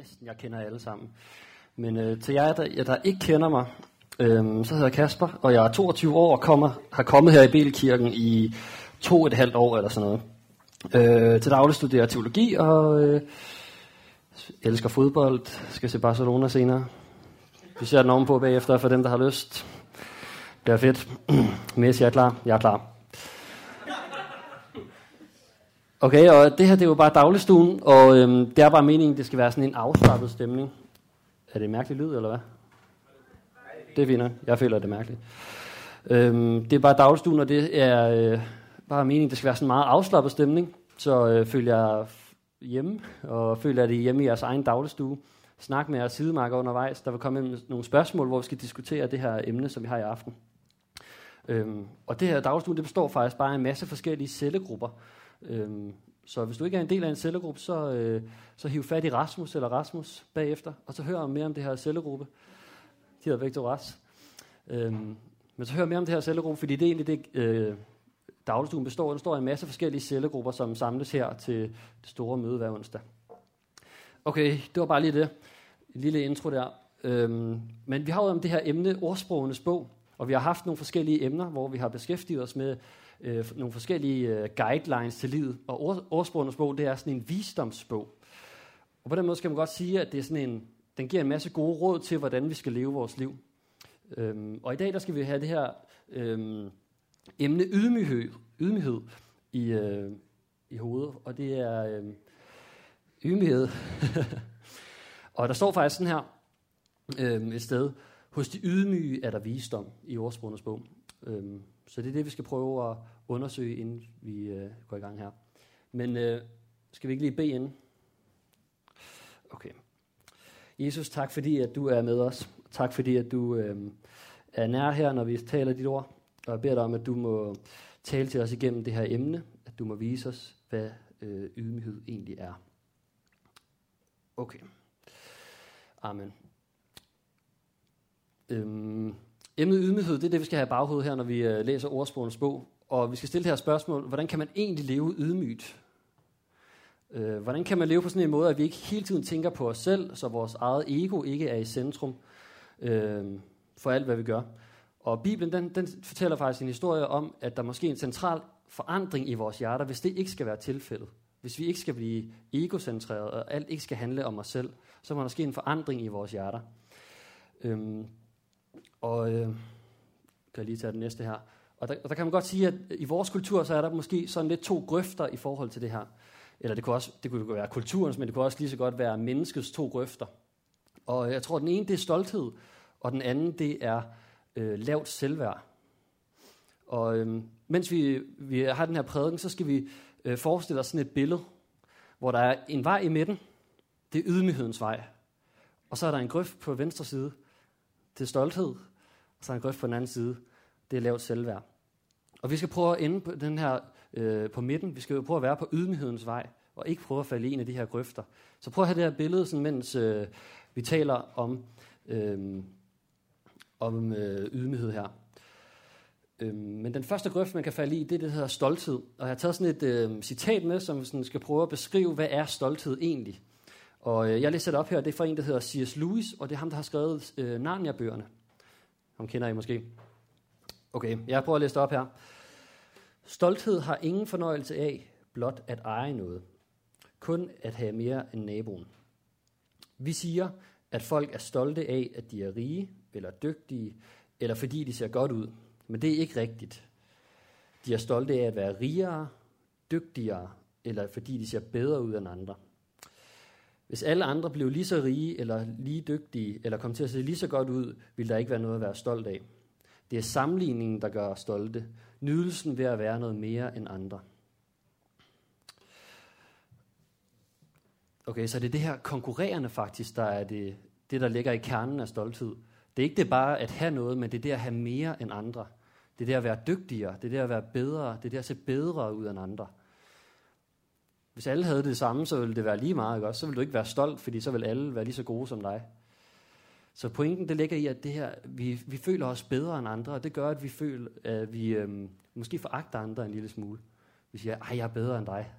næsten, jeg kender alle sammen. Men øh, til jer, der, der ikke kender mig, øh, så hedder jeg Kasper, og jeg er 22 år og kommer, har kommet her i Belkirken i to og et halvt år eller sådan noget. Øh, til daglig studerer jeg teologi og øh, elsker fodbold, skal se Barcelona senere. Vi ser den ovenpå bagefter for dem, der har lyst. Det er fedt. Messi er klar. Jeg er klar. Okay, og det her det er jo bare dagligstuen, og øhm, det er bare meningen, det skal være sådan en afslappet stemning. Er det en mærkelig lyd, eller hvad? Det er fint Jeg føler, det er mærkeligt. Øhm, det er bare dagligstuen, og det er øh, bare meningen, det skal være sådan en meget afslappet stemning. Så øh, føler jeg hjemme, og føler, at det er hjemme i jeres egen dagligstue. Snak med jeres sidemarker undervejs. Der vil komme nogle spørgsmål, hvor vi skal diskutere det her emne, som vi har i aften. Øhm, og det her dagligstue, det består faktisk bare af en masse forskellige cellegrupper. Øhm, så hvis du ikke er en del af en cellegruppe, så, øh, så hiv fat i Rasmus eller Rasmus bagefter, og så hør mere om det her cellegruppe. De hedder Vektor Ras. Øhm, men så hør mere om det her cellegruppe, fordi det er egentlig det, øh, dagligstuen består. Den består af en masse forskellige cellegrupper, som samles her til det store møde hver onsdag. Okay, det var bare lige det. En lille intro der. Øhm, men vi har jo om det her emne, ordsprogenes bog, og vi har haft nogle forskellige emner, hvor vi har beskæftiget os med øh, nogle forskellige øh, guidelines til livet. Og ord, ordsprogenes bog, det er sådan en visdomsbog. Og på den måde skal man godt sige, at det er sådan en, den giver en masse gode råd til, hvordan vi skal leve vores liv. Øhm, og i dag der skal vi have det her øhm, emne ydmyghed, ydmyghed i, øh, i hovedet. Og det er øh, ydmyghed. og der står faktisk sådan her øh, et sted, hos de ydmyge er der visdom i ordsprogenes bog. Øhm, så det er det, vi skal prøve at undersøge, inden vi øh, går i gang her. Men øh, skal vi ikke lige bede inden? Okay. Jesus, tak fordi, at du er med os. Tak fordi, at du øh, er nær her, når vi taler dit ord. Og jeg beder dig om, at du må tale til os igennem det her emne. At du må vise os, hvad øh, ydmyghed egentlig er. Okay. Amen. Øhm, Emnet ydmyghed, det er det, vi skal have i baghovedet her, når vi øh, læser ordsprogenes bog. Og vi skal stille det her spørgsmål, hvordan kan man egentlig leve ydmygt? Uh, hvordan kan man leve på sådan en måde, at vi ikke hele tiden tænker på os selv, så vores eget ego ikke er i centrum øh, for alt, hvad vi gør? Og Bibelen, den, den fortæller faktisk en historie om, at der måske er en central forandring i vores hjerter, hvis det ikke skal være tilfældet. Hvis vi ikke skal blive egocentreret, og alt ikke skal handle om os selv, så må der ske en forandring i vores hjerter. Øhm, og øh, kan jeg lige tage det næste her. Og der, og der kan man godt sige, at i vores kultur, så er der måske sådan lidt to grøfter i forhold til det her. Eller det kunne, også, det kunne være kulturens, men det kunne også lige så godt være menneskets to grøfter. Og øh, jeg tror, at den ene, det er stolthed, og den anden, det er øh, lavt selvværd. Og øh, mens vi, vi har den her prædiken, så skal vi øh, forestille os sådan et billede, hvor der er en vej i midten, det er ydmyghedens vej. Og så er der en grøft på venstre side, det er stolthed, og så en grøft på den anden side, det er lavt selvværd. Og vi skal prøve at ende på den her øh, på midten. Vi skal prøve at være på ydmyghedens vej, og ikke prøve at falde i en af de her grøfter. Så prøv at have det her billede, sådan, mens øh, vi taler om, øh, om øh, ydmyghed her. Øh, men den første grøft, man kan falde i, det er det, der hedder stolthed. Og jeg har taget sådan et øh, citat med, som sådan skal prøve at beskrive, hvad er stolthed egentlig? Og øh, jeg læser det op her, det er fra en, der hedder C.S. Lewis, og det er ham, der har skrevet øh, Narnia-bøgerne. Ham kender I måske. Okay, jeg prøver at læse det op her. Stolthed har ingen fornøjelse af blot at eje noget. Kun at have mere end naboen. Vi siger, at folk er stolte af, at de er rige eller dygtige, eller fordi de ser godt ud. Men det er ikke rigtigt. De er stolte af at være rigere, dygtigere, eller fordi de ser bedre ud end andre. Hvis alle andre blev lige så rige, eller lige dygtige, eller kom til at se lige så godt ud, ville der ikke være noget at være stolt af. Det er sammenligningen, der gør os stolte. Nydelsen ved at være noget mere end andre. Okay, så det er det her konkurrerende faktisk, der er det, det, der ligger i kernen af stolthed. Det er ikke det bare at have noget, men det er det at have mere end andre. Det er det at være dygtigere, det er det at være bedre, det er det at se bedre ud end andre. Hvis alle havde det samme, så ville det være lige meget, ikke også? Så ville du ikke være stolt, fordi så ville alle være lige så gode som dig. Så pointen det ligger i, at det her, vi, vi føler os bedre end andre, og det gør, at vi føler, at vi øhm, måske foragter andre en lille smule. Vi siger, at jeg er bedre end dig,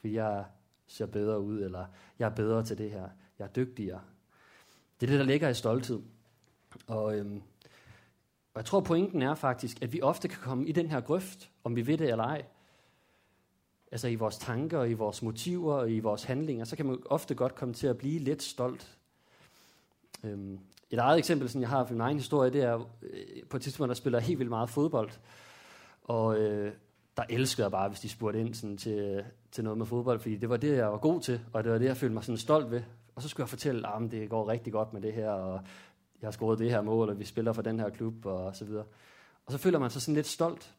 fordi jeg ser bedre ud, eller jeg er bedre til det her. jeg er dygtigere. Det er det, der ligger i stolthed. Og, øhm, og jeg tror, pointen er faktisk, at vi ofte kan komme i den her grøft, om vi ved det eller ej. Altså i vores tanker, i vores motiver og i vores handlinger, så kan man ofte godt komme til at blive lidt stolt. Øhm, et eget eksempel, som jeg har fra min egen historie, det er øh, på et tidspunkt, der spiller helt vildt meget fodbold. Og øh, der elskede jeg bare, hvis de spurgte ind sådan, til, til noget med fodbold, fordi det var det, jeg var god til, og det var det, jeg følte mig sådan stolt ved. Og så skulle jeg fortælle, ah, at det går rigtig godt med det her, og jeg har scoret det her mål, og vi spiller for den her klub, og så videre. Og så føler man sig sådan lidt stolt.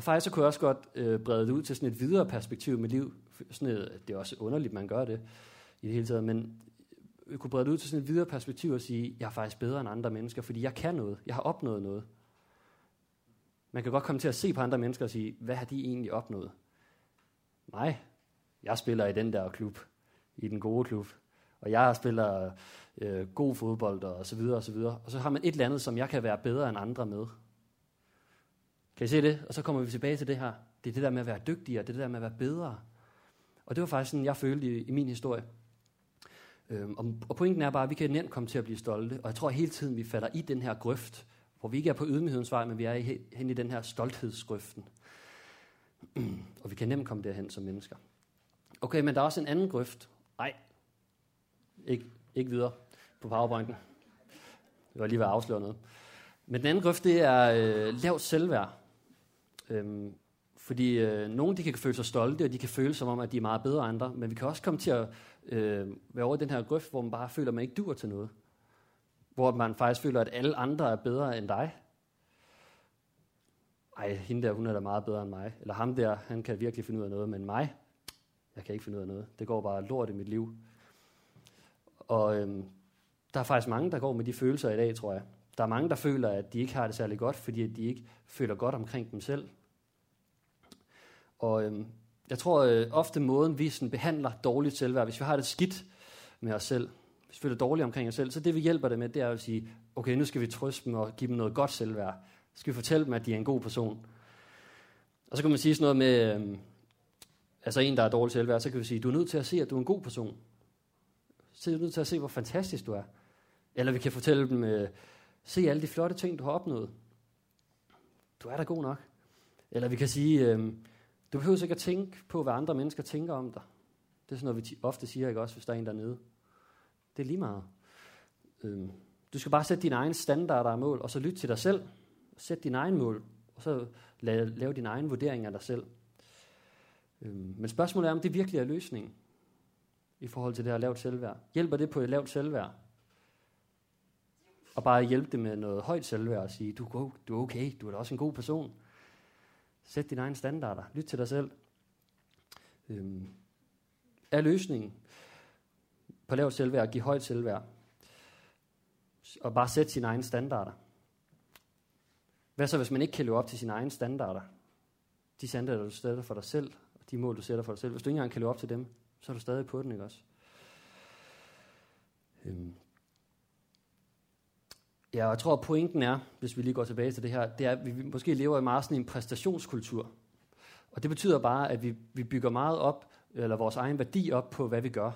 Og faktisk så kunne jeg også godt øh, brede det ud til sådan et videre perspektiv med liv. Sådan et, det er også underligt, man gør det i det hele taget, men jeg kunne brede det ud til sådan et videre perspektiv og sige, jeg er faktisk bedre end andre mennesker, fordi jeg kan noget, jeg har opnået noget. Man kan godt komme til at se på andre mennesker og sige, hvad har de egentlig opnået? Nej, jeg spiller i den der klub, i den gode klub, og jeg spiller øh, god fodbold og så videre og så videre. Og så har man et eller andet, som jeg kan være bedre end andre med. Kan I se det? Og så kommer vi tilbage til det her. Det er det der med at være dygtigere, det er det der med at være bedre. Og det var faktisk sådan, jeg følte i, i min historie. Øhm, og, og pointen er bare, at vi kan nemt komme til at blive stolte. Og jeg tror hele tiden, vi falder i den her grøft, hvor vi ikke er på ydmyghedens vej, men vi er hen i den her stolthedsgrøften. og vi kan nemt komme derhen som mennesker. Okay, men der er også en anden grøft. Nej, ikke, ikke videre på powerpointen. Det var lige ved at afsløre noget. Men den anden grøft, det er øh, lavt selvværd. Øhm, fordi øh, nogen de kan føle sig stolte, og de kan føle som om, at de er meget bedre end andre. Men vi kan også komme til at øh, være over i den her grøft, hvor man bare føler, at man ikke dur til noget. Hvor man faktisk føler, at alle andre er bedre end dig. Ej, hende der, hun er da meget bedre end mig. Eller ham der, han kan virkelig finde ud af noget, men mig, jeg kan ikke finde ud af noget. Det går bare lort i mit liv. Og øhm, der er faktisk mange, der går med de følelser i dag, tror jeg. Der er mange, der føler, at de ikke har det særlig godt, fordi de ikke føler godt omkring dem selv. Og øhm, jeg tror øh, ofte måden, vi sådan behandler dårligt selvværd, hvis vi har det skidt med os selv, hvis vi føler dårligt omkring os selv, så det vi hjælper dem med, det er at sige, okay, nu skal vi trøste dem og give dem noget godt selvværd. Så skal vi fortælle dem, at de er en god person. Og så kan man sige sådan noget med, øhm, altså en, der er dårlig selvværd, så kan vi sige, du er nødt til at se, at du er en god person. Så er du nødt til at se, hvor fantastisk du er. Eller vi kan fortælle dem, øh, se alle de flotte ting, du har opnået. Du er da god nok. Eller vi kan sige, øh, du behøver ikke at tænke på, hvad andre mennesker tænker om dig. Det er sådan noget, vi ofte siger, ikke også, hvis der er en dernede. Det er lige meget. Øhm, du skal bare sætte dine egne standarder og mål, og så lytte til dig selv. Sæt dine egne mål, og så lave, lave din egen vurdering af dig selv. Øhm, men spørgsmålet er, om det virkelig er løsningen i forhold til det her lavt selvværd. Hjælper det på et lavt selvværd? Og bare hjælpe det med noget højt selvværd og sige, du du er okay, du er da også en god person. Sæt dine egne standarder. Lyt til dig selv. Øhm, er løsningen på lavt selvværd at give højt selvværd? Og bare sætte sine egne standarder. Hvad så, hvis man ikke kan leve op til sine egne standarder? De standarder, du sætter for dig selv, og de mål, du sætter for dig selv. Hvis du ikke engang kan leve op til dem, så er du stadig på den, ikke også? Øhm. Ja, og jeg tror, at pointen er, hvis vi lige går tilbage til det her, det er, at vi måske lever i meget sådan en præstationskultur. Og det betyder bare, at vi, vi bygger meget op, eller vores egen værdi op på, hvad vi gør.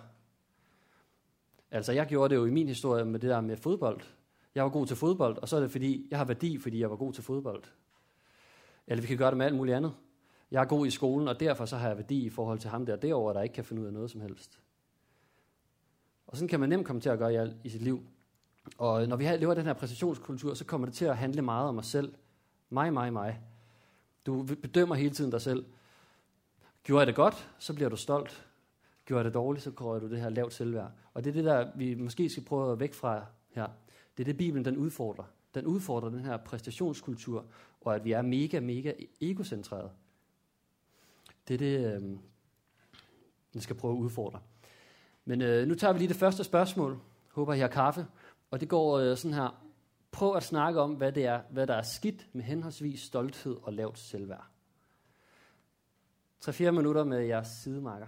Altså, jeg gjorde det jo i min historie med det der med fodbold. Jeg var god til fodbold, og så er det fordi, jeg har værdi, fordi jeg var god til fodbold. Eller vi kan gøre det med alt muligt andet. Jeg er god i skolen, og derfor så har jeg værdi i forhold til ham der derovre, der ikke kan finde ud af noget som helst. Og sådan kan man nemt komme til at gøre i, i sit liv. Og når vi lever den her præstationskultur, så kommer det til at handle meget om os selv. Mig, mig, mig. Du bedømmer hele tiden dig selv. Gjorde jeg det godt, så bliver du stolt. Gjorde jeg det dårligt, så kører du det her lavt selvværd. Og det er det, der vi måske skal prøve at væk fra her. Det er det, Bibelen den udfordrer. Den udfordrer den her præstationskultur, og at vi er mega, mega egocentreret. Det er det, øh, den skal prøve at udfordre. Men øh, nu tager vi lige det første spørgsmål. Håber, I har kaffe. Og det går øh, sådan her. Prøv at snakke om, hvad, det er, hvad der er skidt med henholdsvis stolthed og lavt selvværd. 3-4 minutter med jeres sidemarker.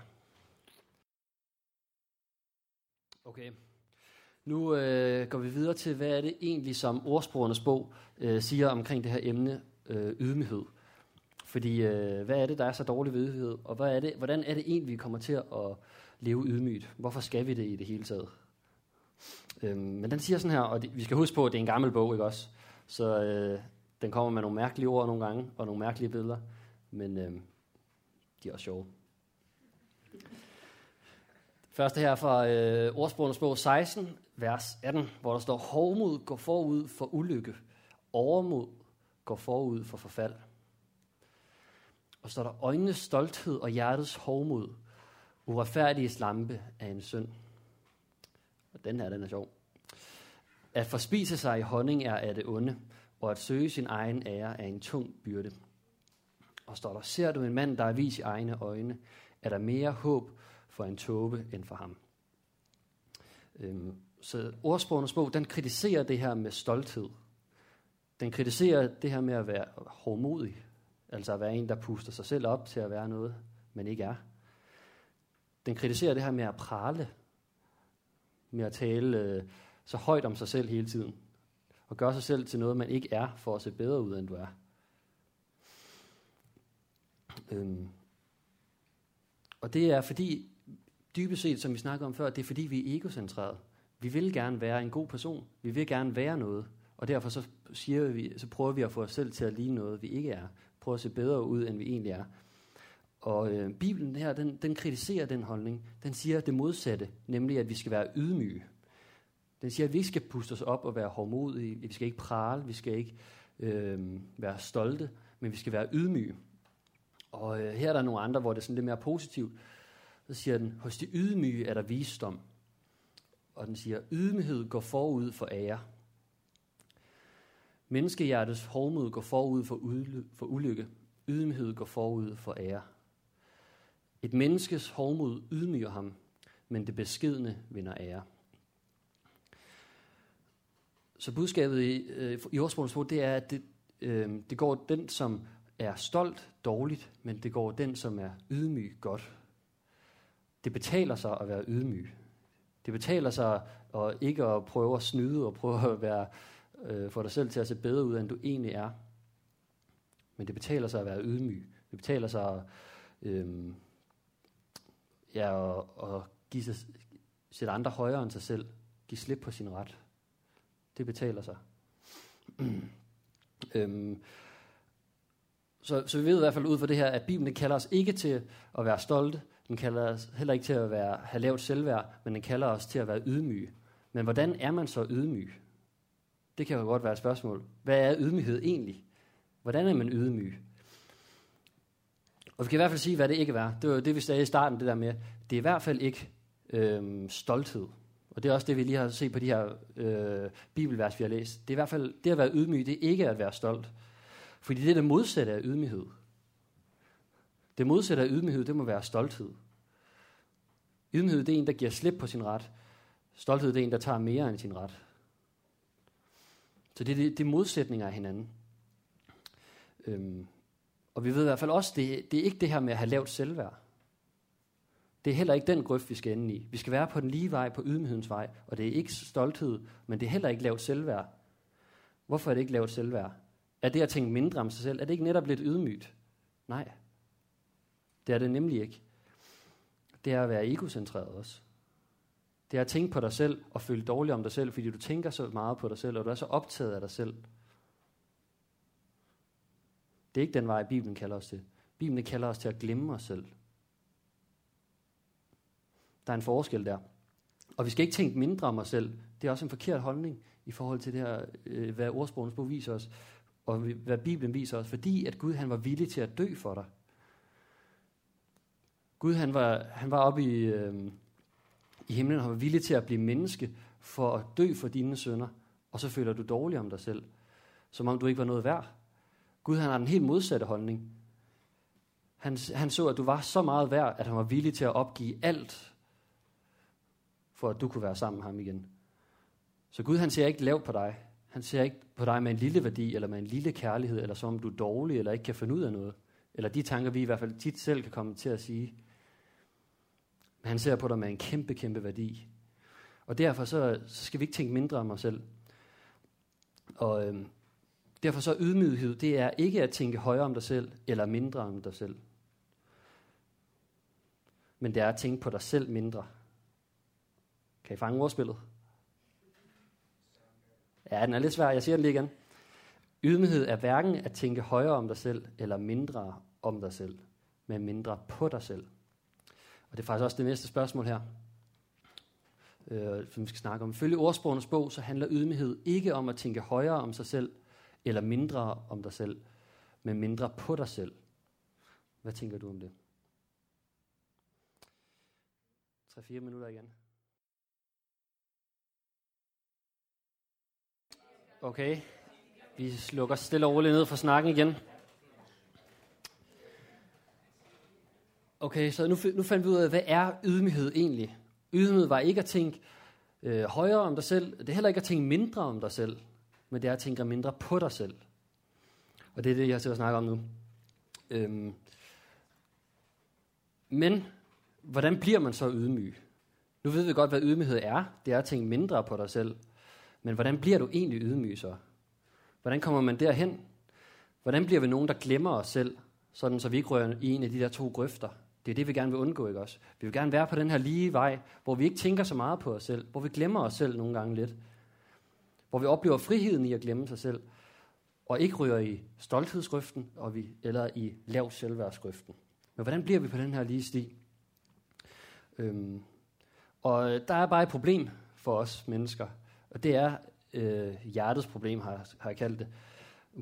Okay. Nu øh, går vi videre til, hvad er det egentlig, som ordsprogernes bog øh, siger omkring det her emne øh, ydmyghed. Fordi øh, hvad er det, der er så dårlig ved ydmyghed, og hvad er det, hvordan er det egentlig, vi kommer til at leve ydmygt? Hvorfor skal vi det i det hele taget? Øhm, men den siger sådan her, og det, vi skal huske på, at det er en gammel bog, ikke også? Så øh, den kommer med nogle mærkelige ord nogle gange, og nogle mærkelige billeder, men øh, de er også sjove. Første her fra øh, ordsprogenes bog 16, vers 18, hvor der står, Hovmod går forud for ulykke, overmod går forud for forfald. Og står der, øjnenes stolthed og hjertets hovmod, uretfærdiges lampe af en synd. Og den her, den er sjov. At forspise sig i honning er af det onde, og at søge sin egen ære er en tung byrde. Og står der, ser du en mand, der er vis i egne øjne, er der mere håb for en tåbe end for ham. Øhm, så ordsprogenes bog, den kritiserer det her med stolthed. Den kritiserer det her med at være hårdmodig, altså at være en, der puster sig selv op til at være noget, men ikke er. Den kritiserer det her med at prale, med at tale øh, så højt om sig selv hele tiden, og gøre sig selv til noget, man ikke er, for at se bedre ud, end du er. Øhm. Og det er fordi, dybest set, som vi snakkede om før, det er fordi, vi er egocentreret. Vi vil gerne være en god person. Vi vil gerne være noget. Og derfor så, siger vi, så prøver vi at få os selv til at ligne noget, vi ikke er. Prøver at se bedre ud, end vi egentlig er. Og øh, Bibelen her, den, den kritiserer den holdning. Den siger det modsatte, nemlig at vi skal være ydmyge. Den siger, at vi ikke skal puste os op og være hårdmodige. Vi skal ikke prale, vi skal ikke øh, være stolte, men vi skal være ydmyge. Og øh, her er der nogle andre, hvor det er sådan lidt mere positivt. Så siger den, hos de ydmyge er der visdom. Og den siger, ydmyghed går forud for ære. Menneskehjertets hårdmod går forud for, for ulykke. Ydmyghed går forud for ære. Et menneskes hårdmod ydmyger ham, men det beskedne vinder ære. Så budskabet i, øh, i ordsprogens det er, at det, øh, det går den, som er stolt, dårligt, men det går den, som er ydmyg, godt. Det betaler sig at være ydmyg. Det betaler sig at ikke at prøve at snyde og prøve at være, øh, få dig selv til at se bedre ud, end du egentlig er. Men det betaler sig at være ydmyg. Det betaler sig at, øh, ja, og, og give sig, sætte andre højere end sig selv. Give slip på sin ret. Det betaler sig. øhm, så, så vi ved i hvert fald ud fra det her, at Bibelen kalder os ikke til at være stolte. Den kalder os heller ikke til at være, have lavt selvværd, men den kalder os til at være ydmyge. Men hvordan er man så ydmyg? Det kan jo godt være et spørgsmål. Hvad er ydmyghed egentlig? Hvordan er man ydmyg? Og vi kan i hvert fald sige, hvad det ikke er. Det var det, vi sagde i starten, det der med, det er i hvert fald ikke øh, stolthed. Og det er også det, vi lige har set på de her øh, bibelvers, vi har læst. Det er i hvert fald, det at være ydmyg, det er ikke at være stolt. Fordi det er modsatte af ydmyghed. Det modsatte af ydmyghed, det må være stolthed. Ydmyghed, det er en, der giver slip på sin ret. Stolthed, det er en, der tager mere end sin ret. Så det er det, det er modsætninger af hinanden. Øhm, og vi ved i hvert fald også, det, det er ikke det her med at have lavt selvværd. Det er heller ikke den grøft, vi skal ende i. Vi skal være på den lige vej, på ydmyghedens vej. Og det er ikke stolthed, men det er heller ikke lavt selvværd. Hvorfor er det ikke lavt selvværd? Er det at tænke mindre om sig selv? Er det ikke netop lidt ydmygt? Nej. Det er det nemlig ikke. Det er at være egocentreret også. Det er at tænke på dig selv og føle dårligt om dig selv, fordi du tænker så meget på dig selv, og du er så optaget af dig selv. Det er ikke den vej, Bibelen kalder os til. Bibelen kalder os til at glemme os selv. Der er en forskel der. Og vi skal ikke tænke mindre om os selv. Det er også en forkert holdning i forhold til det her, øh, hvad ordsprogens bog viser os, og hvad Bibelen viser os. Fordi at Gud han var villig til at dø for dig. Gud han var, han var oppe i, øh, i himlen, og han var villig til at blive menneske for at dø for dine sønner. Og så føler du dårligt om dig selv. Som om du ikke var noget værd. Gud han har den helt modsatte holdning. Han, han så, at du var så meget værd, at han var villig til at opgive alt for at du kunne være sammen med ham igen. Så Gud han ser ikke lavt på dig. Han ser ikke på dig med en lille værdi, eller med en lille kærlighed, eller som om du er dårlig, eller ikke kan finde ud af noget. Eller de tanker, vi i hvert fald tit selv kan komme til at sige. Men han ser på dig med en kæmpe, kæmpe værdi. Og derfor så, så skal vi ikke tænke mindre om os selv. Og øhm, derfor så ydmyghed, det er ikke at tænke højere om dig selv, eller mindre om dig selv. Men det er at tænke på dig selv mindre. Kan I fange ordspillet? Ja, den er lidt svær. Jeg siger den lige igen. Ydmyghed er hverken at tænke højere om dig selv, eller mindre om dig selv, men mindre på dig selv. Og det er faktisk også det næste spørgsmål her, øh, som vi skal snakke om. Følge ordsprogenes bog, så handler ydmyghed ikke om at tænke højere om sig selv, eller mindre om dig selv, men mindre på dig selv. Hvad tænker du om det? 3-4 minutter igen. Okay, vi slukker stille og roligt ned for snakken igen. Okay, så nu, nu fandt vi ud af, hvad er ydmyghed egentlig? Ydmyghed var ikke at tænke øh, højere om dig selv. Det er heller ikke at tænke mindre om dig selv, men det er at tænke mindre på dig selv. Og det er det, jeg sidder og snakker om nu. Øhm. Men, hvordan bliver man så ydmyg? Nu ved vi godt, hvad ydmyghed er. Det er at tænke mindre på dig selv. Men hvordan bliver du egentlig ydmyg så? Hvordan kommer man derhen? Hvordan bliver vi nogen, der glemmer os selv, sådan så vi ikke rører i en af de der to grøfter? Det er det, vi gerne vil undgå, ikke også? Vi vil gerne være på den her lige vej, hvor vi ikke tænker så meget på os selv, hvor vi glemmer os selv nogle gange lidt, hvor vi oplever friheden i at glemme sig selv, og ikke ryger i stolthedsgrøften og vi, eller i lav selvværdsgrøften. Men hvordan bliver vi på den her lige sti? Øhm, og øh, der er bare et problem for os mennesker, og det er øh, hjertets problem, har, har jeg kaldt det.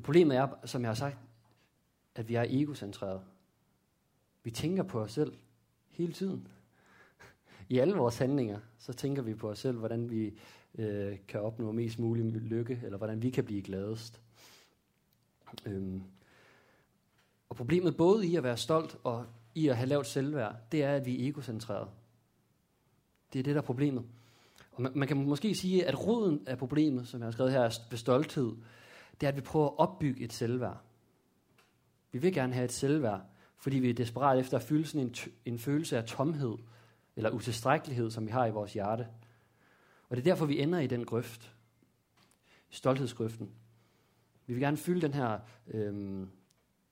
Problemet er, som jeg har sagt, at vi er egocentreret. Vi tænker på os selv hele tiden. I alle vores handlinger, så tænker vi på os selv, hvordan vi øh, kan opnå mest mulig lykke, eller hvordan vi kan blive gladest. Øhm. Og problemet både i at være stolt og i at have lavt selvværd, det er, at vi er egocentreret. Det er det, der er problemet. Og man, man kan måske sige, at roden af problemet, som jeg har skrevet her, ved stolthed, det er, at vi prøver at opbygge et selvværd. Vi vil gerne have et selvværd, fordi vi er desperat efter at fylde sådan en, en følelse af tomhed, eller utilstrækkelighed, som vi har i vores hjerte. Og det er derfor, vi ender i den grøft. Stolthedsgrøften. Vi vil gerne fylde den her, øh,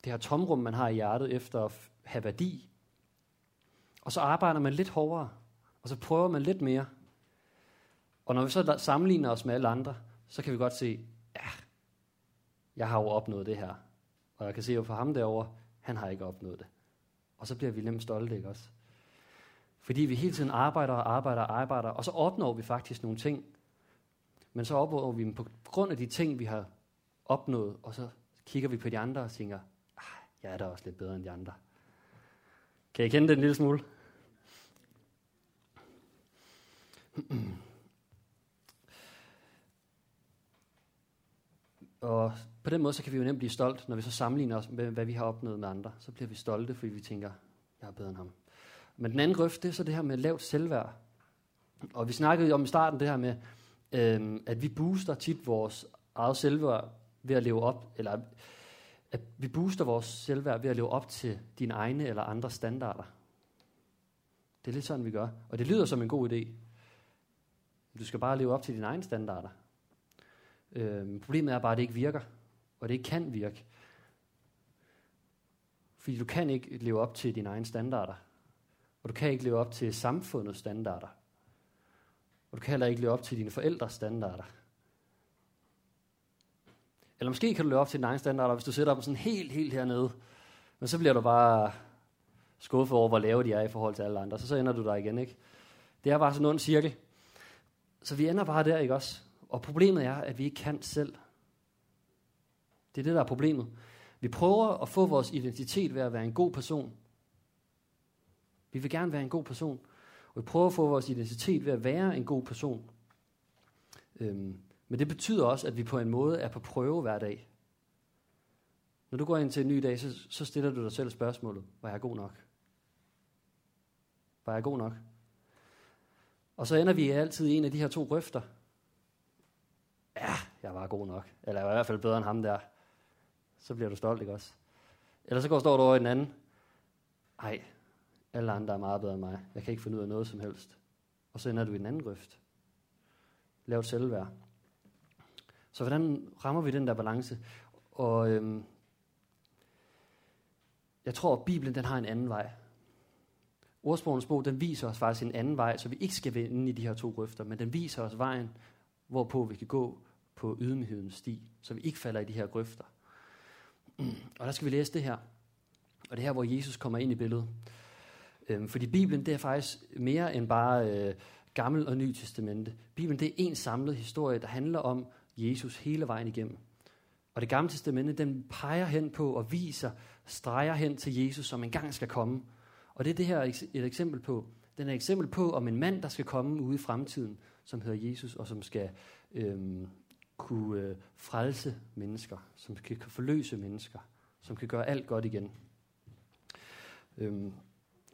det her tomrum, man har i hjertet, efter at have værdi. Og så arbejder man lidt hårdere, og så prøver man lidt mere. Og når vi så sammenligner os med alle andre, så kan vi godt se, ja, jeg har jo opnået det her. Og jeg kan se jo for ham derovre, han har ikke opnået det. Og så bliver vi nemt stolte, ikke også? Fordi vi hele tiden arbejder og arbejder og arbejder, og så opnår vi faktisk nogle ting. Men så opnår vi dem på grund af de ting, vi har opnået, og så kigger vi på de andre og tænker, ah, jeg er da også lidt bedre end de andre. Kan I kende det en lille smule? Og på den måde, så kan vi jo nemt blive stolt, når vi så sammenligner os med, hvad vi har opnået med andre. Så bliver vi stolte, fordi vi tænker, jeg er bedre end ham. Men den anden grøft, det er så det her med lavt selvværd. Og vi snakkede om i starten det her med, øhm, at vi booster tit vores eget selvværd ved at leve op, eller at vi booster vores selvværd ved at leve op til dine egne eller andre standarder. Det er lidt sådan, vi gør. Og det lyder som en god idé. Du skal bare leve op til dine egne standarder. Øhm, problemet er bare, at det ikke virker, og det ikke kan virke. Fordi du kan ikke leve op til dine egne standarder. Og du kan ikke leve op til samfundets standarder. Og du kan heller ikke leve op til dine forældres standarder. Eller måske kan du leve op til dine egne standarder, hvis du sætter dem sådan helt, helt hernede. Men så bliver du bare skuffet over, hvor lave de er i forhold til alle andre. Så så ender du der igen, ikke? Det er bare sådan en cirkel. Så vi ender bare der, ikke også? Og problemet er, at vi ikke kan selv. Det er det, der er problemet. Vi prøver at få vores identitet ved at være en god person. Vi vil gerne være en god person. Og vi prøver at få vores identitet ved at være en god person. Øhm, men det betyder også, at vi på en måde er på prøve hver dag. Når du går ind til en ny dag, så, så stiller du dig selv spørgsmålet, var jeg god nok? Var jeg god nok? Og så ender vi altid i en af de her to grøfter, ja, jeg var god nok. Eller jeg var i hvert fald bedre end ham der. Så bliver du stolt, ikke også? Eller så går du over i den anden. Ej, alle andre er meget bedre end mig. Jeg kan ikke finde ud af noget som helst. Og så ender du i den anden grøft. Lav selvværd. Så hvordan rammer vi den der balance? Og øhm, jeg tror, at Bibelen den har en anden vej. Ordsprogens bog, den viser os faktisk en anden vej, så vi ikke skal vende i de her to grøfter, men den viser os vejen, hvorpå vi kan gå, på ydmyghedens sti, så vi ikke falder i de her grøfter. Og der skal vi læse det her. Og det er her, hvor Jesus kommer ind i billedet. Øhm, fordi Bibelen, det er faktisk mere end bare øh, Gammel og Ny Testamente. Bibelen, det er en samlet historie, der handler om Jesus hele vejen igennem. Og det gamle testamente, den peger hen på og viser, streger hen til Jesus, som engang skal komme. Og det er det her et eksempel på. Den er et eksempel på om en mand, der skal komme ude i fremtiden, som hedder Jesus, og som skal øhm, kunne øh, frelse mennesker, som kan forløse mennesker, som kan gøre alt godt igen. Øhm,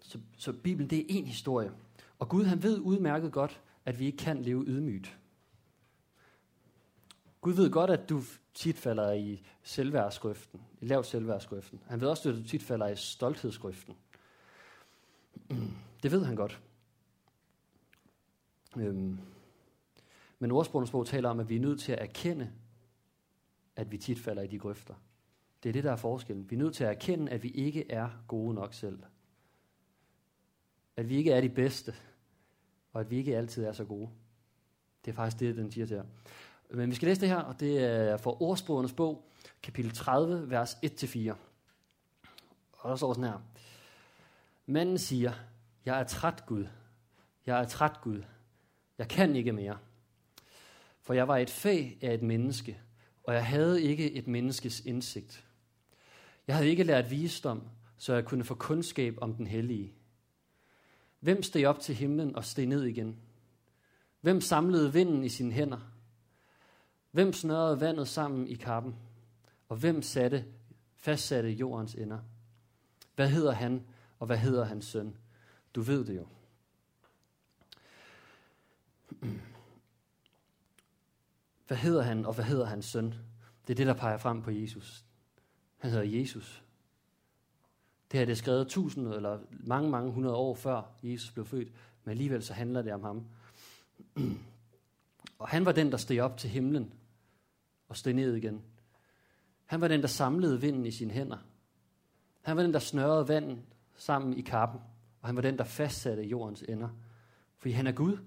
så, så Bibelen, det er en historie. Og Gud, han ved udmærket godt, at vi ikke kan leve ydmygt. Gud ved godt, at du tit falder i selvværdsgrøften, i lav selvværdsgrøften. Han ved også, at du tit falder i stolthedsgrøften. Det ved han godt. Øhm. Men ordsprogsprog taler om, at vi er nødt til at erkende, at vi tit falder i de grøfter. Det er det, der er forskellen. Vi er nødt til at erkende, at vi ikke er gode nok selv. At vi ikke er de bedste, og at vi ikke altid er så gode. Det er faktisk det, den siger til jer. Men vi skal læse det her, og det er fra Ordsprogernes bog, kapitel 30, vers 1-4. Og der står sådan her. Manden siger, jeg er træt Gud. Jeg er træt Gud. Jeg kan ikke mere. For jeg var et fag af et menneske, og jeg havde ikke et menneskes indsigt. Jeg havde ikke lært visdom, så jeg kunne få kundskab om den hellige. Hvem steg op til himlen og steg ned igen? Hvem samlede vinden i sine hænder? Hvem snørrede vandet sammen i kappen? Og hvem satte, fastsatte jordens ender? Hvad hedder han, og hvad hedder hans søn? Du ved det jo. Hvad hedder han, og hvad hedder hans søn? Det er det, der peger frem på Jesus. Han hedder Jesus. Det her det er skrevet tusind eller mange, mange hundrede år før Jesus blev født, men alligevel så handler det om ham. Og han var den, der steg op til himlen og steg ned igen. Han var den, der samlede vinden i sine hænder. Han var den, der snørrede vandet sammen i kappen. Og han var den, der fastsatte jordens ender. Fordi han er Gud.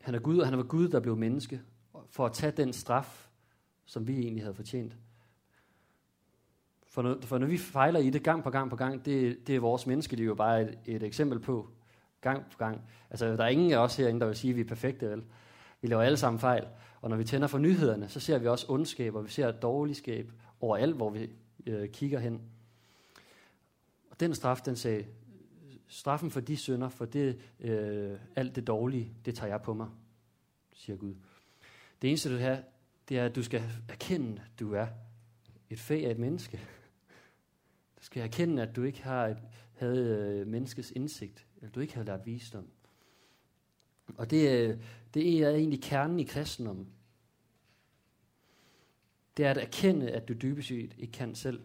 Han er Gud, og han var Gud, der blev menneske. For at tage den straf, som vi egentlig havde fortjent. For når, for når vi fejler i det gang på gang på gang, det, det er vores menneskeliv jo bare et, et eksempel på. Gang på gang. Altså, der er ingen af os herinde, der vil sige, at vi er perfekte, vel? Vi laver alle sammen fejl. Og når vi tænder for nyhederne, så ser vi også ondskab, og vi ser dårligskab overalt, hvor vi øh, kigger hen. Og den straf, den sagde, straffen for de synder, for det, øh, alt det dårlige, det tager jeg på mig, siger Gud. Det eneste, du har, det er, at du skal erkende, at du er et fag af et menneske. Du skal erkende, at du ikke har et, havde øh, menneskets indsigt, eller du ikke havde lært visdom. Og det, øh, det er egentlig kernen i kristendommen. Det er at erkende, at du dybest set ikke kan selv,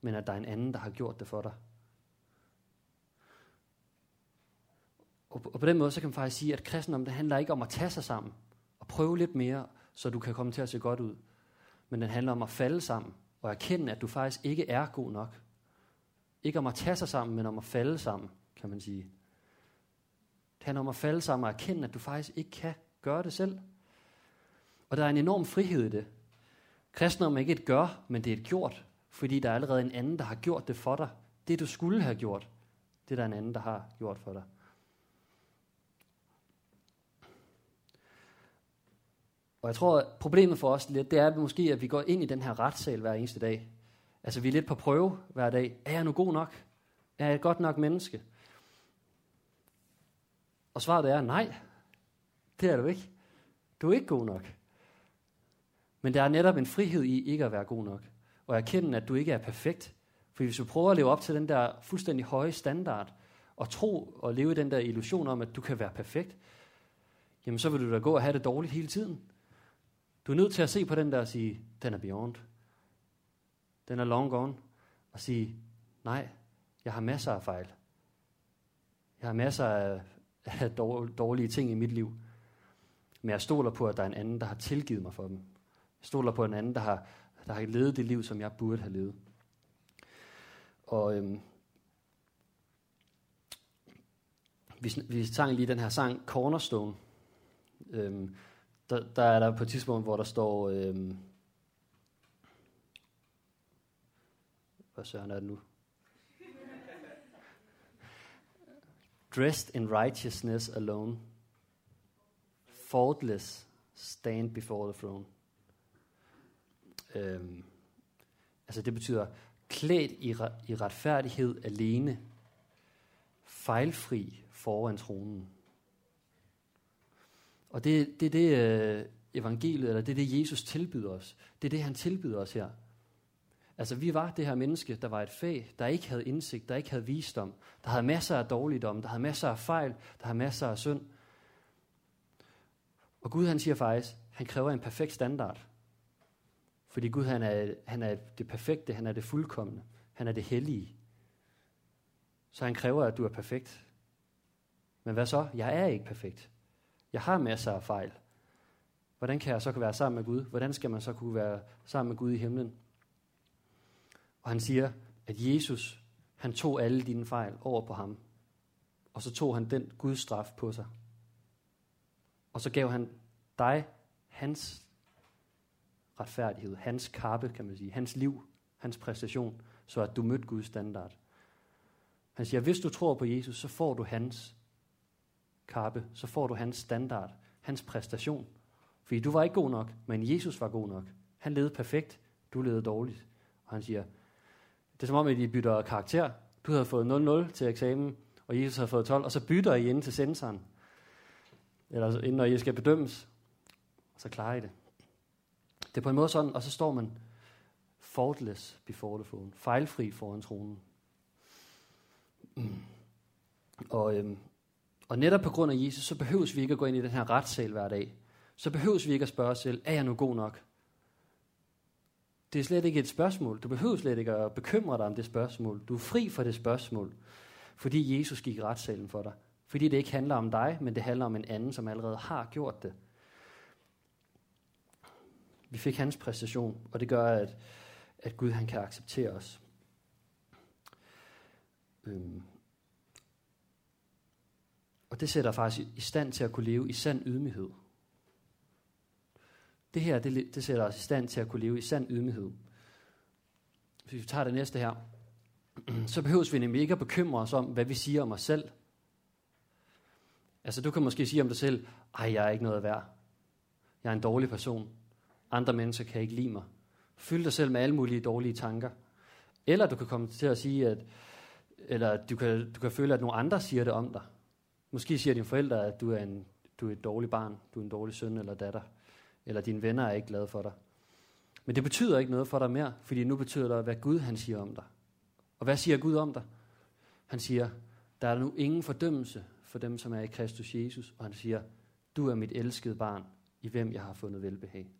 men at der er en anden, der har gjort det for dig. Og på, og på den måde, så kan man faktisk sige, at kristendom, det handler ikke om at tage sig sammen og prøve lidt mere, så du kan komme til at se godt ud. Men den handler om at falde sammen og erkende, at du faktisk ikke er god nok. Ikke om at tage sig sammen, men om at falde sammen, kan man sige. Det handler om at falde sammen og erkende, at du faktisk ikke kan gøre det selv. Og der er en enorm frihed i det. Kristendom er ikke et gør, men det er et gjort, fordi der er allerede en anden, der har gjort det for dig. Det, du skulle have gjort, det er der en anden, der har gjort for dig. Og jeg tror, at problemet for os lidt, det er at måske, at vi går ind i den her retssal hver eneste dag. Altså, vi er lidt på prøve hver dag. Er jeg nu god nok? Er jeg et godt nok menneske? Og svaret er nej. Det er du ikke. Du er ikke god nok. Men der er netop en frihed i ikke at være god nok. Og erkende, at du ikke er perfekt. For hvis du prøver at leve op til den der fuldstændig høje standard, og tro og leve i den der illusion om, at du kan være perfekt, jamen så vil du da gå og have det dårligt hele tiden. Du er nødt til at se på den der og sige, den er beyond. Den er long gone. Og sige, nej, jeg har masser af fejl. Jeg har masser af, af dårlige ting i mit liv. Men jeg stoler på, at der er en anden, der har tilgivet mig for dem. Jeg stoler på en anden, der har, der har levet det liv, som jeg burde have levet. Og øhm, vi, vi sang lige den her sang, Cornerstone. Øhm, der, der er der på et tidspunkt, hvor der står... Øh, hvad søren er det nu? Dressed in righteousness alone, faultless, stand before the throne. Øhm, altså det betyder klædt i, i retfærdighed alene, fejlfri foran tronen. Og det, det er det øh, evangeliet, eller det er det Jesus tilbyder os. Det er det, han tilbyder os her. Altså, vi var det her menneske, der var et fag, der ikke havde indsigt, der ikke havde visdom, der havde masser af dårligdom, der havde masser af fejl, der havde masser af synd. Og Gud, han siger faktisk, han kræver en perfekt standard. Fordi Gud, han er, han er det perfekte, han er det fuldkommende, han er det hellige. Så han kræver, at du er perfekt. Men hvad så? Jeg er ikke perfekt. Jeg har masser af fejl. Hvordan kan jeg så kunne være sammen med Gud? Hvordan skal man så kunne være sammen med Gud i himlen? Og han siger, at Jesus, han tog alle dine fejl over på ham. Og så tog han den Guds straf på sig. Og så gav han dig hans retfærdighed, hans kappe, kan man sige, hans liv, hans præstation, så at du mødte Guds standard. Han siger, hvis du tror på Jesus, så får du hans kappe, så får du hans standard, hans præstation. Fordi du var ikke god nok, men Jesus var god nok. Han levede perfekt, du levede dårligt. Og han siger, det er som om, at I bytter karakter. Du havde fået 0-0 til eksamen, og Jesus havde fået 12, og så bytter I ind til sensoren. Eller inden når I skal bedømmes. Så klarer I det. Det er på en måde sådan, og så står man faultless before the throne. Fejlfri foran tronen. Mm. Og, øhm, og netop på grund af Jesus, så behøves vi ikke at gå ind i den her retssal hver dag. Så behøves vi ikke at spørge os selv, er jeg nu god nok? Det er slet ikke et spørgsmål. Du behøver slet ikke at bekymre dig om det spørgsmål. Du er fri for det spørgsmål, fordi Jesus gik i retssalen for dig. Fordi det ikke handler om dig, men det handler om en anden, som allerede har gjort det. Vi fik hans præstation, og det gør, at, at Gud han kan acceptere os. Øhm. Og det sætter faktisk i stand til at kunne leve i sand ydmyghed. Det her, det, det sætter os i stand til at kunne leve i sand ydmyghed. Hvis vi tager det næste her, så behøver vi nemlig ikke at bekymre os om, hvad vi siger om os selv. Altså, du kan måske sige om dig selv, ej, jeg er ikke noget værd. Jeg er en dårlig person. Andre mennesker kan ikke lide mig. Fyld dig selv med alle mulige dårlige tanker. Eller du kan komme til at sige, at eller du kan, du kan føle, at nogle andre siger det om dig. Måske siger dine forældre, at du er, en, du er et dårligt barn, du er en dårlig søn eller datter eller dine venner er ikke glade for dig. Men det betyder ikke noget for dig mere, fordi nu betyder det, hvad Gud han siger om dig. Og hvad siger Gud om dig? Han siger, der er nu ingen fordømmelse for dem, som er i Kristus Jesus. Og han siger, du er mit elskede barn, i hvem jeg har fundet velbehag.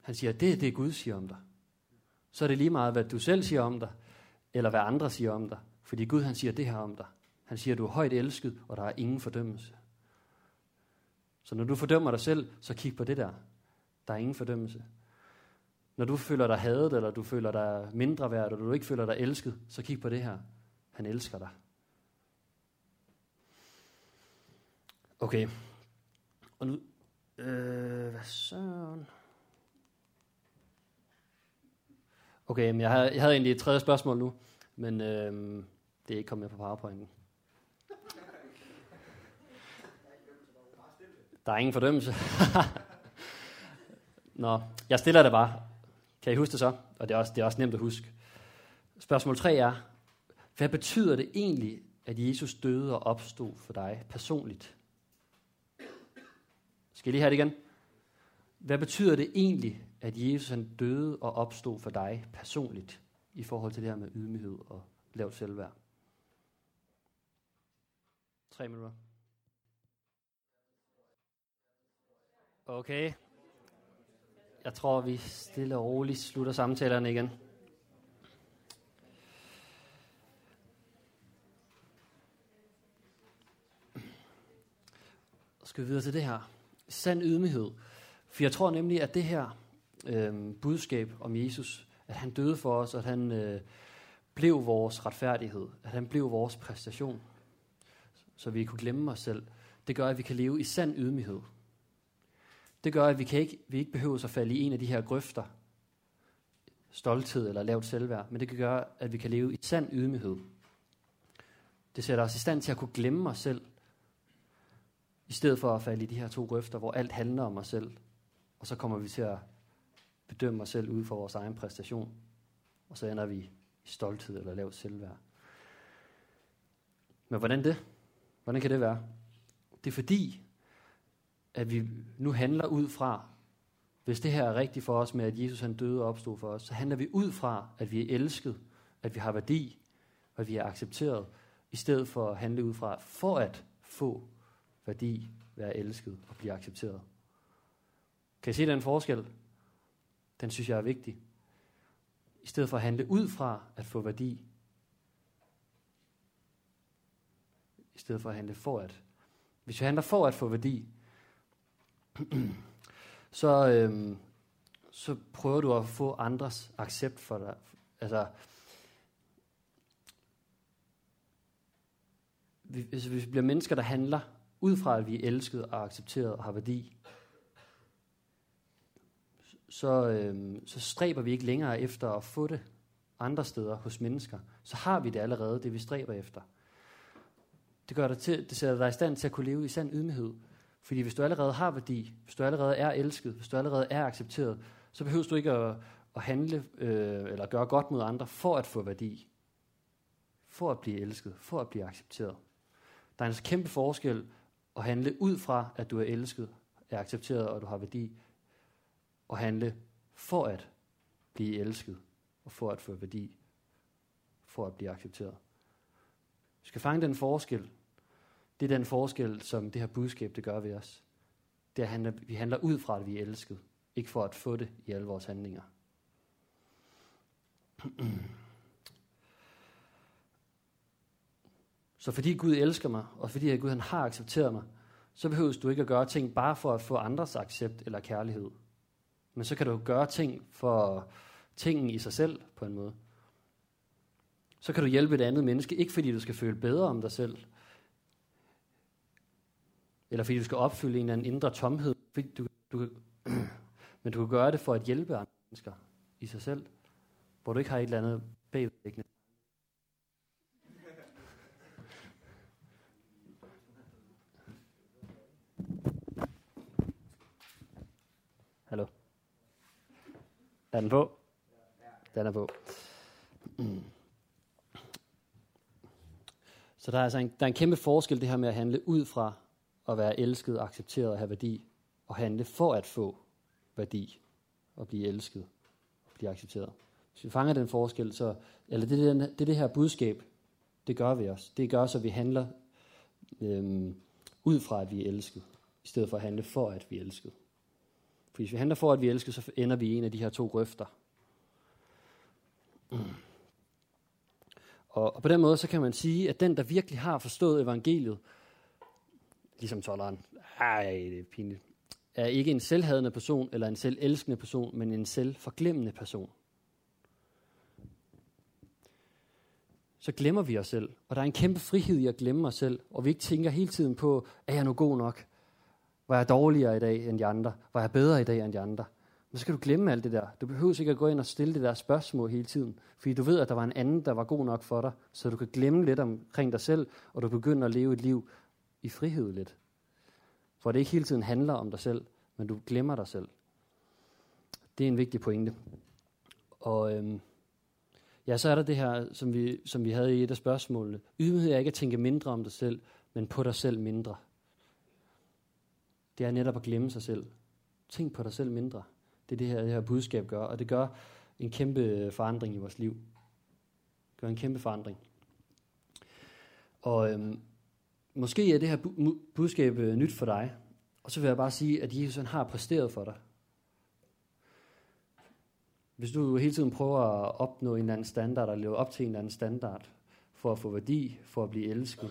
Han siger, det er det, Gud siger om dig. Så er det lige meget, hvad du selv siger om dig, eller hvad andre siger om dig. Fordi Gud han siger det her om dig. Han siger, du er højt elsket, og der er ingen fordømmelse. Så når du fordømmer dig selv, så kig på det der. Der er ingen fordømmelse. Når du føler dig hadet, eller du føler dig mindre værd, eller du ikke føler dig elsket, så kig på det her. Han elsker dig. Okay. Og nu... Øh, hvad søren? Okay, men jeg havde, jeg havde egentlig et tredje spørgsmål nu, men øh, det er ikke kommet med på PowerPointen. Der er ingen fordømmelse. Nå, jeg stiller det bare. Kan I huske det så? Og det er også, det er også nemt at huske. Spørgsmål 3 er, hvad betyder det egentlig, at Jesus døde og opstod for dig personligt? Skal I lige have det igen? Hvad betyder det egentlig, at Jesus han døde og opstod for dig personligt i forhold til det her med ydmyghed og lavt selvværd? Tre minutter. Okay. Jeg tror, vi stille og roligt slutter samtalerne igen. Så skal vi videre til det her. Sand ydmyghed. For jeg tror nemlig, at det her øh, budskab om Jesus, at han døde for os, at han øh, blev vores retfærdighed, at han blev vores præstation, så vi kunne glemme os selv, det gør, at vi kan leve i sand ydmyghed. Det gør, at vi, kan ikke, vi ikke behøver at falde i en af de her grøfter, stolthed eller lavt selvværd, men det kan gøre, at vi kan leve i sand ydmyghed. Det sætter os i stand til at kunne glemme os selv, i stedet for at falde i de her to grøfter, hvor alt handler om os selv, og så kommer vi til at bedømme os selv ud for vores egen præstation, og så ender vi i stolthed eller lavt selvværd. Men hvordan det? Hvordan kan det være? Det er fordi, at vi nu handler ud fra, hvis det her er rigtigt for os med, at Jesus han døde og opstod for os, så handler vi ud fra, at vi er elsket, at vi har værdi, og at vi er accepteret, i stedet for at handle ud fra, for at få værdi, være elsket og blive accepteret. Kan I se den forskel? Den synes jeg er vigtig. I stedet for at handle ud fra at få værdi, i stedet for at handle for at. Hvis vi handler for at få værdi, så, øhm, så prøver du at få andres accept for dig. Altså, altså, hvis vi bliver mennesker, der handler ud fra, at vi er elsket og accepteret og har værdi, så, øhm, så stræber vi ikke længere efter at få det andre steder hos mennesker. Så har vi det allerede, det vi stræber efter. Det, gør dig til, det sætter dig i stand til at kunne leve i sand ydmyghed. Fordi hvis du allerede har værdi, hvis du allerede er elsket, hvis du allerede er accepteret, så behøver du ikke at, at handle øh, eller gøre godt mod andre for at få værdi. For at blive elsket, for at blive accepteret. Der er en kæmpe forskel at handle ud fra, at du er elsket, er accepteret og du har værdi, og handle for at blive elsket og for at få værdi, for at blive accepteret. Vi skal fange den forskel. Det er den forskel, som det her budskab det gør ved os. Det handler, vi handler ud fra, at vi er elsket, ikke for at få det i alle vores handlinger. Så fordi Gud elsker mig, og fordi Gud han har accepteret mig, så behøver du ikke at gøre ting bare for at få andres accept eller kærlighed. Men så kan du gøre ting for tingen i sig selv på en måde. Så kan du hjælpe et andet menneske, ikke fordi du skal føle bedre om dig selv, eller fordi du skal opfylde en eller anden indre tomhed, fordi du, du, men du kan gøre det for at hjælpe andre mennesker i sig selv, hvor du ikke har et eller andet bagvedliggende. Hallo? Er den på? Den er på. Så der er altså en, der er en kæmpe forskel det her med at handle ud fra at være elsket, accepteret og have værdi, og handle for at få værdi og blive elsket og blive accepteret. Hvis vi fanger den forskel, så, eller det, det, det, det her budskab, det gør vi også. Det gør så, at vi handler øhm, ud fra, at vi er elsket, i stedet for at handle for, at vi er elsket. For hvis vi handler for, at vi er elsket, så ender vi i en af de her to grøfter. Og, og på den måde, så kan man sige, at den, der virkelig har forstået evangeliet, ligesom tolleren, ej, det er pinligt, er ikke en selvhadende person eller en selvelskende person, men en selvforglemmende person. Så glemmer vi os selv, og der er en kæmpe frihed i at glemme os selv, og vi ikke tænker hele tiden på, er jeg nu god nok? Var jeg dårligere i dag end de andre? Var jeg bedre i dag end de andre? Men så skal du glemme alt det der. Du behøver ikke at gå ind og stille det der spørgsmål hele tiden, fordi du ved, at der var en anden, der var god nok for dig, så du kan glemme lidt omkring dig selv, og du begynder at leve et liv i frihed lidt. For det ikke hele tiden handler om dig selv, men du glemmer dig selv. Det er en vigtig pointe. Og øhm, ja, så er der det her, som vi, som vi havde i et af spørgsmålene. Ydmyghed er ikke at tænke mindre om dig selv, men på dig selv mindre. Det er netop at glemme sig selv. Tænk på dig selv mindre. Det er det her, det her budskab gør, og det gør en kæmpe forandring i vores liv. Det gør en kæmpe forandring. Og øhm, måske er det her budskab øh, nyt for dig, og så vil jeg bare sige, at Jesus han har præsteret for dig. Hvis du hele tiden prøver at opnå en eller anden standard, og leve op til en eller anden standard, for at få værdi, for at blive elsket,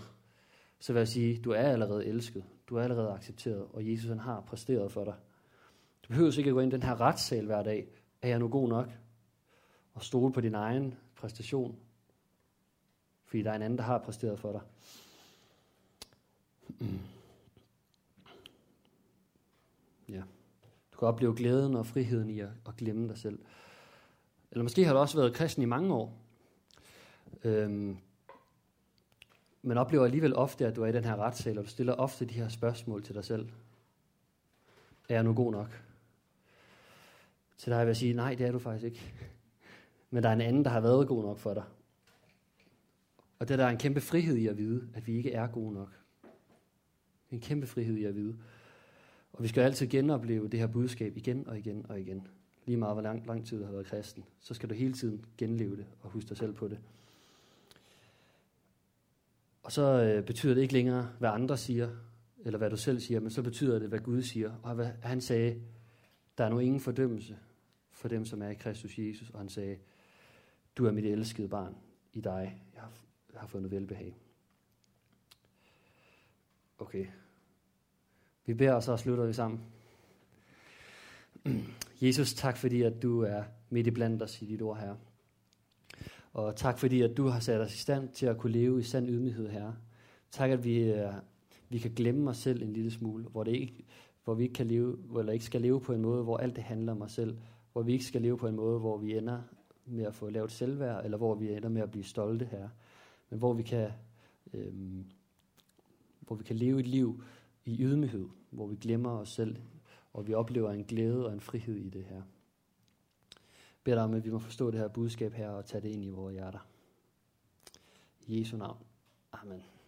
så vil jeg sige, du er allerede elsket. Du er allerede accepteret, og Jesus han har præsteret for dig. Du behøver ikke at gå ind i den her retssal hver dag. Er jeg nu god nok? Og stole på din egen præstation. Fordi der er en anden, der har præsteret for dig. Mm. Ja. Du kan opleve glæden og friheden i at, at glemme dig selv. Eller måske har du også været kristen i mange år, øhm, men oplever alligevel ofte, at du er i den her retssal, og du stiller ofte de her spørgsmål til dig selv. Er jeg nu god nok? Til dig vil jeg sige, nej, det er du faktisk ikke. Men der er en anden, der har været god nok for dig. Og det der er en kæmpe frihed i at vide, at vi ikke er gode nok. En kæmpe frihed i at vide. Og vi skal altid genopleve det her budskab igen og igen og igen. Lige meget hvor lang, lang tid du har været kristen, så skal du hele tiden genleve det og huske dig selv på det. Og så øh, betyder det ikke længere, hvad andre siger, eller hvad du selv siger, men så betyder det, hvad Gud siger. Og hvad han sagde, der er nu ingen fordømmelse for dem, som er i Kristus Jesus. Og han sagde, du er mit elskede barn. I dig, jeg har, jeg har fundet velbehag. Okay. Vi beder, og så slutter vi sammen. Jesus, tak fordi, at du er midt i blandt os i dit ord, her. Og tak fordi, at du har sat os i stand til at kunne leve i sand ydmyghed, her. Tak, at vi, øh, vi kan glemme os selv en lille smule, hvor, det ikke, hvor vi ikke, kan leve, eller ikke skal leve på en måde, hvor alt det handler om os selv. Hvor vi ikke skal leve på en måde, hvor vi ender med at få lavet selvværd, eller hvor vi ender med at blive stolte her. Men hvor vi kan, øhm, hvor vi kan leve et liv i ydmyghed, hvor vi glemmer os selv, og vi oplever en glæde og en frihed i det her. Jeg beder dig om, at vi må forstå det her budskab her og tage det ind i vores hjerter. I Jesu navn. Amen.